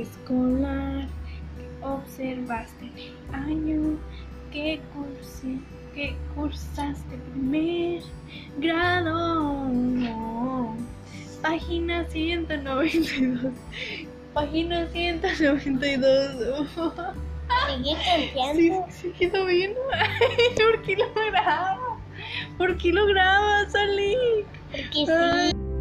escolar que observaste año que cursé, que cursaste primer grado. Página 192. Página 192. Sigue Sí, confiando. sí quedó bien. ¿Por qué lo grabas? ¿Por qué lo grabas, Ali? Porque sí.